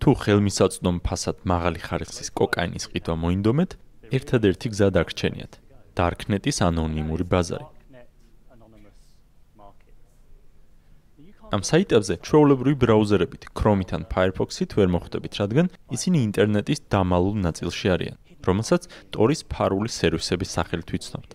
თუ ხელმისაწვდომ ფასად მაღალი ხარისხის კოკაინის ყიდვა მოინდომეთ, ერთადერთი გზა დაგრჩენიათ: Darknet-ის ანონიმური ბაზარი. ამ საიტებზე ჩვეულებრივი ბრაუზერებით, Chrome-ით ან Firefox-ით ვერ მოხვდებით, რადგან ისინი ინტერნეტის დამალულ ნაწილში არიან, რომელსაც Tor-ის ფარული სერვისების სახელით ვიცნობთ.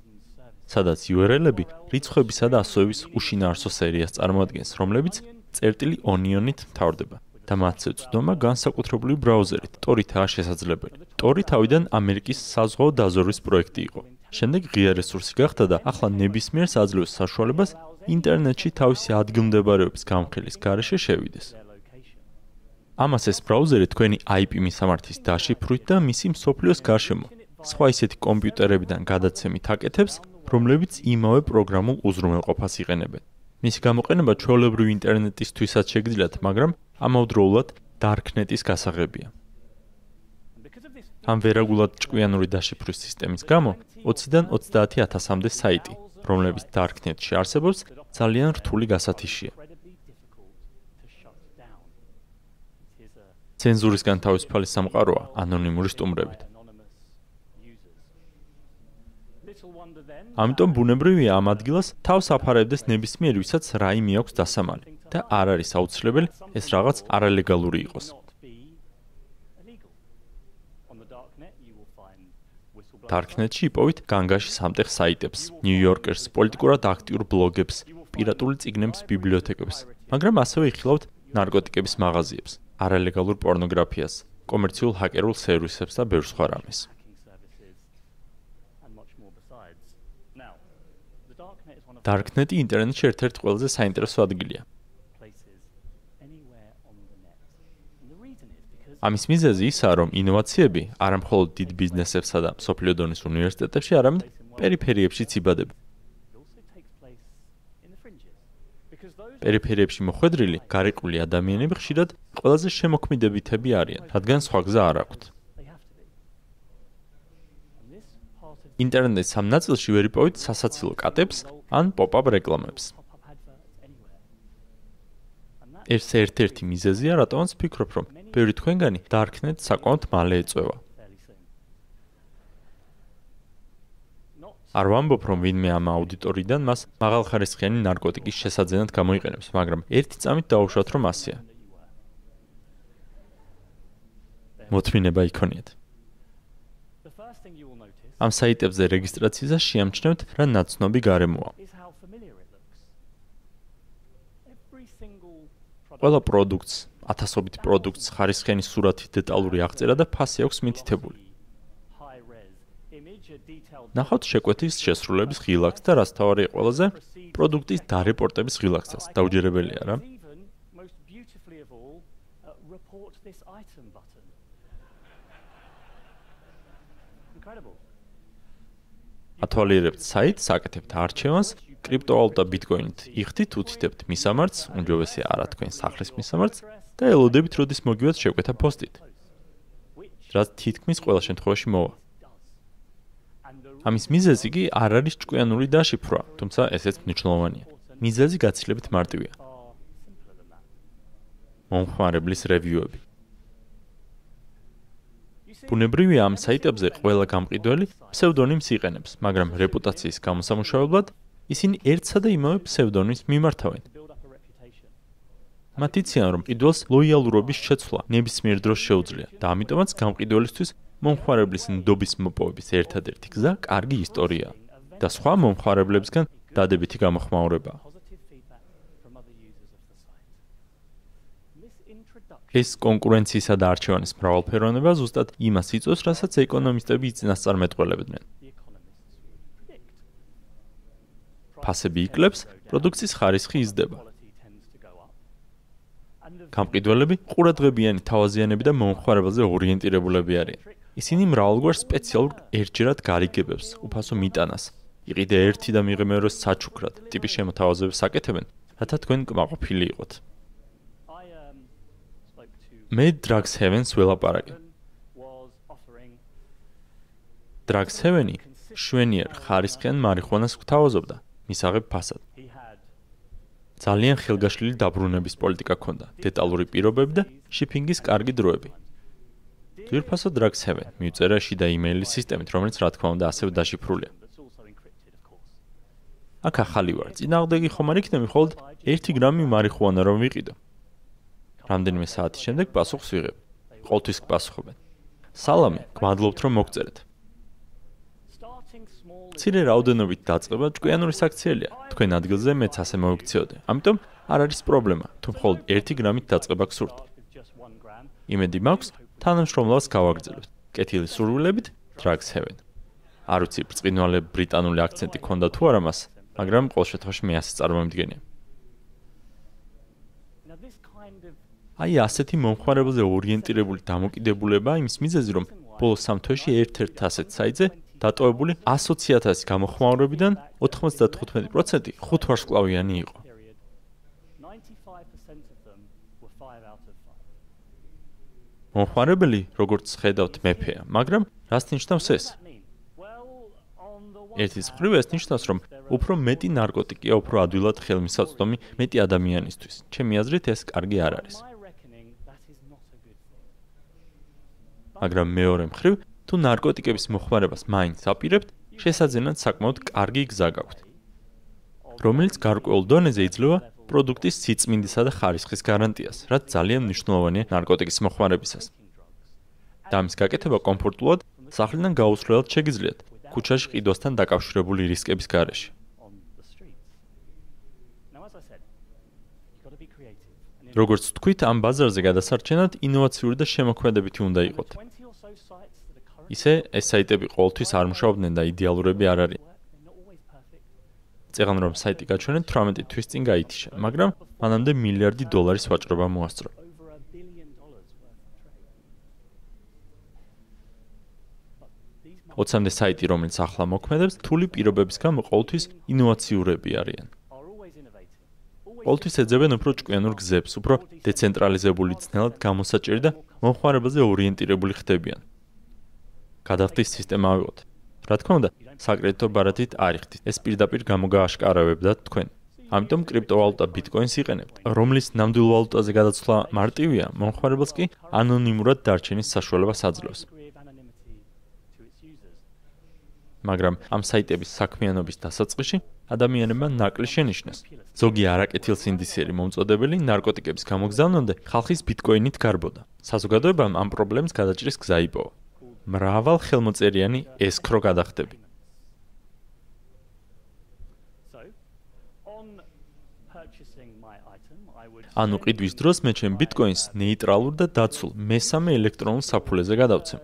სადაც URL-ები რიცხვებისა და ასოების უშინაარსო სერიას წარმოადგენს, რომლებიც წერტილი Onion-ით მთავრდება. და მათზე წვდომა განსაკუთრებული ბრაუზერით Tor-ითაა შესაძლებელი. Tor-ი თავიდან ამერიკის საზღვაო დაზვერვის პროექტი იყო. შემდეგ ღია რესურსი გახდა და ახლა ნებისმიერს აძლევს საშუალებას ინტერნეტში თავისი ადგილმდებარეობის გამხელის გარეშე შევიდეს. ამას ეს ბრაუზერი თქვენი IP მისამართის დაშიფრვით და მისი მსოფლიოს გარშემო სხვა ისეთი კომპიუტერებიდან გადაცემით აკეთებს, რომლებიც იმავე პროგრამულ უზრუნველყოფას იყენებენ. მისი გამოყენება ჩვეულებრივი ინტერნეტისთვისაც შეგიძლიათ, მაგრამ ამავდროულად Darknet-ის გასაღებია. ამ ვერაგულად ჭკვიანური დაშიფრვის სისტემის გამო 20-დან 30000-მდე საიტი, რომლებიც Darknet-ში არსებობს, ძალიან რთული გასათიშია. ცენზურისგან თავისუფალი სამყაროა ანონიმური სტუმრებით. ამიტომ ბუნებრივია ამ ადგილას თავს აფარებდეს ნებისმიერ ვისაც რაიმე აქვს დასამალი და არ არის აუცილებელი ეს რაღაც არალეგალური იყოს. Darknet-ში იპოვით განგაში სამტეხ საიტებს, Yorker-ს, პოლიტიკურად აქტიურ ბლოგებს, პირატული წიგნების ბიბლიოთეკებს, მაგრამ ასევე იხილავთ ნარკოტიკების მაღაზიებს, არალეგალურ პორნოგრაფიას, კომერციულ ჰაკერულ სერვისებს და ბევრ სხვა რამეს. Darknet-ი ინტერნეტში ერთ-ერთი ყველაზე საინტერესო ადგილია. ამის მიზეზი ისაა, რომ ინოვაციები არა მხოლოდ დიდ ბიზნესებსა და სოფლიო დონის უნივერსიტეტებში, არამედ პერიფერიებშიც იბადება. პერიფერიებში მოხვედრილი, გარიყული ადამიანები ხშირად ყველაზე შემოქმედებითები არიან, რადგან სხვა გზა არ აქვთ. ინტერნეტის სამ ნაწილში ვერ იპოვეთ სასაცილო კატებს ან პოპ-აპ რეკლამებს. ეს ერთ-ერთი მიზეზია, რატომაც ფიქრობ, რომ ბევრი თქვენგანი Darknet საკმაოდ მალე ეწევა. არ ვამბობ, რომ ვინმე ამ აუდიტორიდან მას მაღალხარისხიანი ნარკოტიკის შესაძენად გამოიყენებს, მაგრამ ერთი წამით დაუშვათ, რომ ასია. მოთმინება იქონიეთ. ამ საიტებზე რეგისტრაციას შეამჩნევთ რა ნაცნობი გარემოა. ყველა პროდუქტს, ათასობით პროდუქტს ხარისხიანი სურათი, დეტალური აღწერა და ფასი აქვს მითითებული. ნახავთ შეკვეთის შესრულების ღილაკს და რაც თავარია ყველაზე პროდუქტის დარეპორტების ღილაკსაც. დაუჯერებელია რა. ათვალიერებთ საიტს, აკეთებთ არჩევანს, კრიპტოვალუტა ბიტკოინით იხდით, უთითებთ მისამართს, უმჯობესია არა თქვენ სახლის მისამართს და ელოდებით, როდის მოგივათ შეკვეთა პოსტით. რაც თითქმის ყველა შემთხვევაში მოვა. ამის მიზეზი კი არ არის ჭკვიანური დაშიფრვა, თუმცა ესეც მნიშვნელოვანია. მიზეზი გაცილებით მარტივია. მომხმარებლის რევიუები. ბუნებრივია ამ საიტებზე ყველა გამყიდველი ფსევდონიმს იყენებს, მაგრამ რეპუტაციის გამოსამუშავებლად ისინი ერთსა და იმავე ფსევდონიმს მიმართავენ. მათიციან, რომ ყიდველს ლოიალურობის შეცვლა ნებისმიერ დროს შეუძლია და ამიტომაც გამყიდველისთვის მომხმარებლის ნდობის მოპოვების ერთადერთი გზა კარგი ისტორიაა და სხვა მომხმარებლებისგან დადებითი გამოხმაურებაა. ეს კონკურენციისა და არჩევანის მრავალფეროვნება ზუსტად იმას იწვევს, რასაც ეკონომისტები იწინასწარმეტყველებდნენ. ფასები იკლებს, პროდუქციის ხარისხი იზრდება. გამყიდველები ყურადღებიანი თავაზიანები და მომხმარებელზე ორიენტირებულები არიან. ისინი მრავალგვარ სპეციალურ ერთჯერად გარიგებებს, უფასო მიტანას, იყიდე ერთი და მიღე მეორე საჩუქრად ტიპის შემოთავაზებებს აკეთებენ, რათა თქვენ კმაყოფილი იყოთ. მე Drugs Heaven-ს ველაპარაკე. Drugs Heaven-ი შვენიერ ხარისხიან მარიხუანას გვთავაზობდა, მისაღებ ფასად. ძალიან ხელგაშლილი დაბრუნების პოლიტიკა ჰქონდა, დეტალური პირობები და შიფინგის კარგი დროები. ძირფასად Drag7 მიუწერა შიდა იმეილის სისტემით, რომელიც რა თქმა უნდა ასევე დაშიფრულია. აქ ახალი ვარ. წინააღმდეგი ხომ არ იქნები მხოლოდ 1 გრამი მარიხუანა რომ ვიყიდო. რამდენიმე საათის შემდეგ პასუხს ვიღებ. ყოველთვის გპასუხობენ. სალამი, გმადლობთ რომ მოგწერეთ. ცირე რაოდენობით დაწყება ჭკვიანური საქციელია. თქვენ ადგილზე მეც ასე მოვიქციოდე. ამიტომ არ არის პრობლემა, თუ მხოლოდ 1 გრამით დაწყება გსურთ. იმედი მაქვს, თანამშრომლობას გავაგრძელებთ. კეთილი სურვილებით, Drag7. არ ვიცი, ბრწყინვალე ბრიტანული აქცენტი ქონდა თუ არა მას, მაგრამ ყოველ შემთხვევაში მე ასე წარმომიდგენია. აი ასეთი მომხმარებელზე ორიენტირებული დამოკიდებულება იმის მიზეზი რომ ბოლოს სამ თვეში ერთ-ერთ ასეთ საიტზე დატოვებული 100000 გამოხმაურებიდან 95% ხუთ ვარსკვლავიანი იყო. მომხმარებელი, როგორც ხედავთ, მეფეა, მაგრამ რას ნიშნავს ეს? ერთის მხრივ ეს ნიშნავს, რომ უფრო მეტი ნარკოტიკია, უფრო ადვილად ხელმისაწვდომი მეტი ადამიანისთვის. ჩემი აზრით ეს კარგი არ არის. მაგრამ მეორე მხრივ, თუ ნარკოტიკების მოხმარებას მაინც აპირებთ, შესაძენად საკმაოდ კარგი გზა გაქვთ. რომელიც გარკვეულ დონეზე იძლევა პროდუქტის სიწმინდისა და ხარისხის გარანტიას, რაც ძალიან მნიშვნელოვანია ნარკოტიკის მოხმარებისას. და ამის გაკეთება კომფორტულად სახლიდან გაუსვლელად შეგიძლიათ, ქუჩაში ყიდვასთან დაკავშირებული რისკების გარეშე. როგორც თქვით, ამ ბაზარზე გადასარჩენად ინოვაციური და შემოქმედებითი უნდა იყოთ. ისე ეს საიტები ყოველთვის არ მუშაობდნენ და იდეალურები არ არიან. წეგან რომ საიტი გაჩვენეთ 18 თვის წინ გაითიშა, მაგრამ მანამდე მილიარდი დოლარის ვაჭრობა მოასწრო. ოცამდე საიტი, რომელიც ახლა მოქმედებს, თული პირობების გამო ყოველთვის ინოვაციურები არიან. ყოველთვის ეძებენ უფრო ჭკვიანურ გზებს, უფრო დეცენტრალიზებული ძნელად გამოსაჭერი და მომხმარებელზე ორიენტირებული ხდებიან. გადახდის სისტემა ავიღოთ. რა თქმა უნდა, საკრედიტო ბარათით არ იხდით. ეს პირდაპირ გამოგააშკარავებდათ თქვენ. ამიტომ კრიპტოვალუტა ბიტკოინს იყენებთ, რომლის ნამდვილ ვალუტაზე გადაცვლა მარტივია, მომხმარებელს კი ანონიმურად დარჩენის საშუალებას აძლევს. მაგრამ ამ საიტების საქმიანობის დასაწყისში ადამიანებმა ნაკლი შენიშნეს. ზოგი არაკეთილსინდისიერი მომწოდებელი ნარკოტიკების გამოგზავნამდე ხალხის ბიტკოინით გარბოდა. საზოგადოებამ ამ პრობლემს გადაჭრის გზა იპოვა. მრავალ ხელმოწერიანი ესკრო გადახდები. ანუ ყიდვის დროს მე ჩემ ბიტკოინს ნეიტრალურ და დაცულ მესამე ელექტრონულ საფულეზე გადავცემ.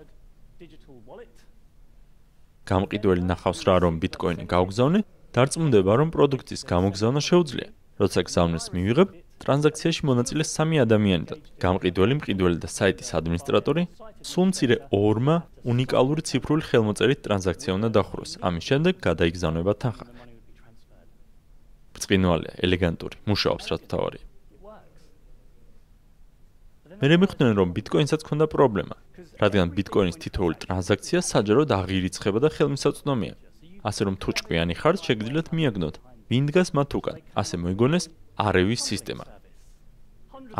გამყიდველი ნახავს რა რომ ბიტკოინი გავგზავნე, დარწმუნდება რომ პროდუქტის გამოგზავნა შეუძლია. როცა გზავნეს მივიღებ, ტრანზაქციაში მონაწილე სამი ადამიანი და გამყიდველი, მყიდველი და საიტის ადმინისტრატორი სულ მცირე ორმა უნიკალური ციფრული ხელმოწერით ტრანზაქცია უნდა დახუროს. ამის შემდეგ გადაიგზავნება თანხა. ბრწყინვალეა, ელეგანტური, მუშაობს რა თავარი. მე მეხვდნენ რომ ბიტკოინსაც ქონდა პრობლემა, რადგან ბიტკოინის თითოეული ტრანზაქცია საჯაროდ აღირიცხება და ხელმისაწვდომია. ასე რომ თუ ჭკვიანი ხართ, შეგიძლიათ მიაგნოთ, ვინ დგას მათ უკან. ასე მოიგონეს არევის სისტემა.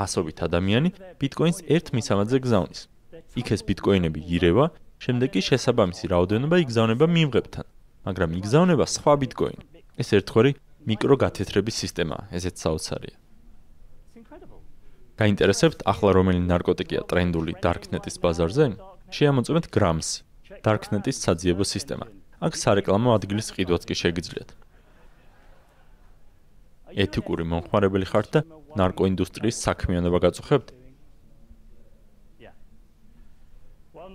ასობით ადამიანი ბიტკოინს ერთ მისამადზე გზავნის. იქ ეს ბიტკოინები ირევა, შემდეგ კი შესაბამისი რაოდენობა იგზავნება მიმღებთან, მაგრამ იგზავნება სხვა ბიტკოინი. ეს ერთგვარი მიკროგათეთრების სისტემაა, ესეც საოცარია. გაინტერესებთ ახლა რომელი ნარკოტიკია ტრენდული darknet-ის ბაზარზე? შეამოწმეთ Grams, darknet-ის საძიებო სისტემა. აქ სარეკლამო ადგილის ყიდვაც კი შეგიძლიათ. ეთიკური მომხმარებელი ხართ და ნარკოინდუსტრიის საქმიანობა გაწუხებთ?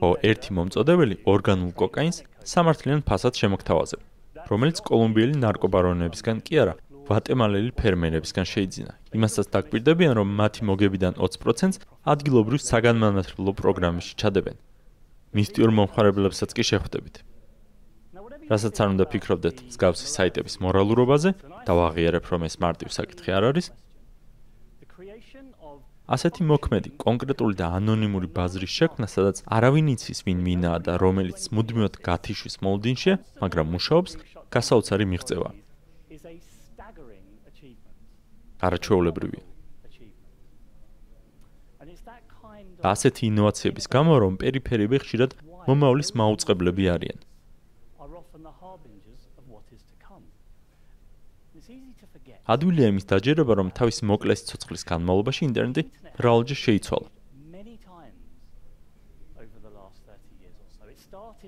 ო ერთი მომწოდებელი ორგანულ კოკაინს სამართლიან ფასად შემოგთავაზებ, რომელიც კოლუმბიელი ნარკობარონებისგან კი არა, ვატემალელი ფერმერებისგან შეიძინა. იმასაც დაგკვირდებიან, რომ მათი მოგებიდან 20%-ს ადგილობრივ საგანმანათლებლო პროგრამებში ჩადებენ. მისტიურ მომხმარებლებსაც კი შეხვდებით. რასაც არ უნდა ფიქრობდეთ მსგავსი საიტების მორალურობაზე, დავაღიარებ, რომ ეს მარტივ საკითხი არ არის. ასეთი მოქმედი, კონკრეტული და ანონიმური ბაზრის შექმნა, სადაც არავინ იცის, ვინ მინაა და რომელიც მუდმივად გათიშვის მოლდინშია, მაგრამ მუშაობს, გასაოცარი მიღწევაა. არაჩვეულებრივია. ასეთი ინოვაციების გამო რომ პერიფერიები ხშირად მომავლის მაუწყებლები არიან. ადვილია იმის დაჯერება, რომ თავის მოკლეს ცოცხლის განმავლობაში ინტერნეტი მრავალჯერ შეიცვალა.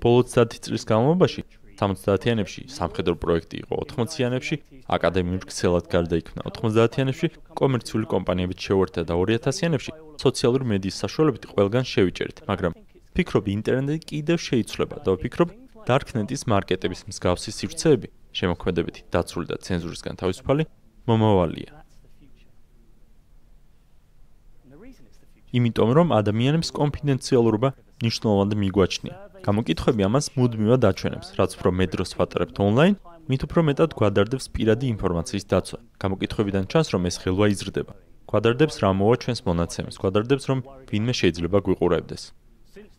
ბოლო 30 წლის განმავლობაში 70-იანებში სამხედრო პროექტი იყო, 80-იანებში აკადემიურ ქსელად გარდაიქმნა, 90-იანებში კომერციული კომპანიებით შეუერთდა და 2000-იანებში სოციალური მედიის საშუალებით ყველგან შევიჭერთ, მაგრამ ფიქრობ ინტერნეტი კიდევ შეიცვლება და ვფიქრობ darknet-ის მარკეტების მსგავსი სივრცეები, შემოქმედებითი დაცული და ცენზურისგან თავისუფალი მომავალია. იმიტომ რომ ადამიანებს კონფიდენციალურობა მნიშვნელოვნად მიგვაჩნია. გამოკითხები ამას მუდმივად აჩვენებს, რაც უფრო მეტ დროს ვატარებთ ონლაინ, მით უფრო მეტად გვადარდებს პირადი ინფორმაციის დაცვა. გამოკითხებიდან ჩანს, რომ ეს ხელვა იზრდება. გვადარდებს რა მოვა ჩვენს მონაცემს, გვადარდებს რომ ვინმე შეიძლება გვიყურებდეს.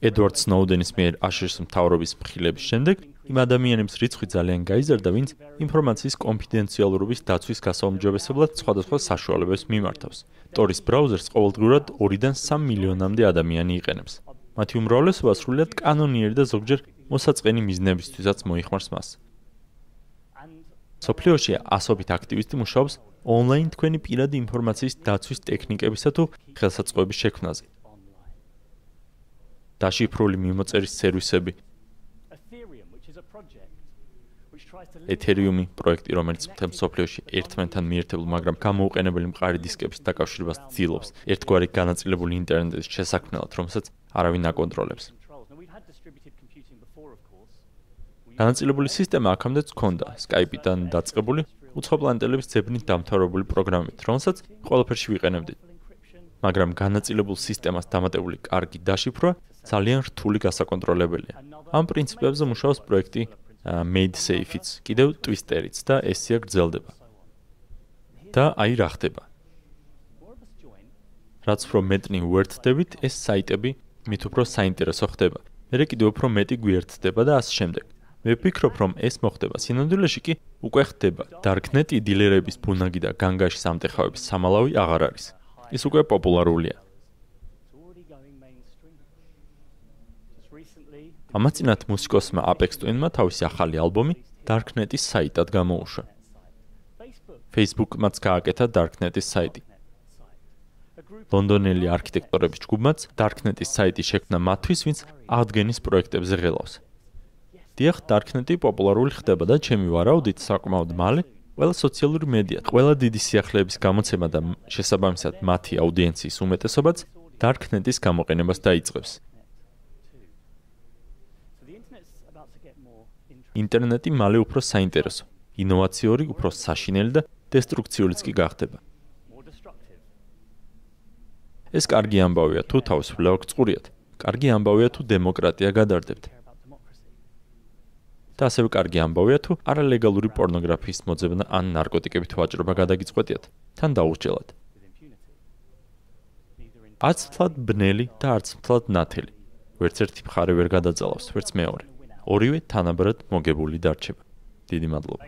ედვარდ სნოუდენის მიერ აშერს მთავრობის მხილების შემდეგ იმ ადამიანების რიცხვი ძალიან გაიზარდა, ვინც ინფორმაციის კონფიდენციალურობის დაცვის გასაუმჯობესებლად სხვადასხვა საშუალებებს მიმართავს. Tor-ის ბრაუზერს ყოველდღურად 2-დან 3 მილიონამდე ადამიანი იყენებს. მათი უმრავლესობა სრულიად კანონიერი და ზოგჯერ მოსაწყენი მიზნებისთვისაც მოიხმარს მას. სოფლიოში ასობით აქტივისტი მუშაობს ონლაინ თქვენი პირადი ინფორმაციის დაცვის ტექნიკებისა თუ ხელსაწყოების შექმნაზე. დაშიფრული მიმოწერის სერვისები ეთერიუმი პროექტი, რომელიც მთელ სოფლიოში ერთმანეთთან მიერთებულ, მაგრამ გამოუყენებელი მყარი დისკების დაკავშირებას ცდილობს, ერთგვარი განაწილებული ინტერნეტის შესაქმნელად, რომელსაც არავინ აკონტროლებს. განაწილებული სისტემა აქამდეც ჰქონდა. Skype-დან დაწყებული უცხოპლანეტელების ძებნით დამთავრებული პროგრამით, რომელსაც ყველაფერში ვიყენებდით. მაგრამ განაწილებულ სისტემას დამატებული კარგი დაშიფრვა ძალიან რთული გასაკონტროლებელია. ამ პრინციპებზე მუშაობს პროექტი Made Safe-იც, კიდევ Twister-იც და ესია გრძელდება. და აი რა ხდება. რაც უფრო მეტნი უერთდებით, ეს საიტები მით უფრო საინტერესო ხდება. მე კიდევ უფრო მეტი გვიერთდება და ასე შემდეგ. მე ვფიქრობ, რომ ეს მოხდება სინამდვილეში კი უკვე ხდება. Darknet-ი დილერების ბუნაგი და განგაში სამტეხავების სამალავი აღარ არის. ის უკვე პოპულარულია. ამაცინათ მუსიკოსმა Apex Twin-მა თავისი ახალი ალბომი Darknet-ის საიტად გამოუშვა. Facebook-მაც გააკეთა Darknet-ის საიტი. ლონდონელი არქიტექტორების ჯგუფმაც Darknet-ის საიტი შექმნა მათთვის, ვინც აღდგენის პროექტებზე ღელავს. დიახ, Darknet-ი პოპულარული ხდება და ჩემი ვარაუდით საკმაოდ მალე ყველა სოციალური მედია, ყველა დიდი სიახლეების გამოცემა და შესაბამისად მათი აუდიენციის უმეტესობაც Darknet-ის გამოყენებას დაიწყებს. ინტერნეტი მალე უფრო საინტერესო, ინოვაციური, უფრო საშინელი და დესტრუქციულიც კი გახდება. ეს კარგი ამბავია თუ თავს ვლეოგ წყურიათ. კარგი ამბავია თუ დემოკრატია გადარდებთ. და ასევე კარგი ამბავია თუ არალეგალური პორნოგრაფიის მოძებნა ან ნარკოტიკებით ვაჭრობა გადაგიწყვეტიათ თან დაურჩელად. არც თლად ბნელი და არც თლად ნათელი. ვერც ერთი მხარე ვერ გადაძალავს, ვერც მეორე. ორივე თანაბრად მოგებული დარჩება. დიდი მადლობა.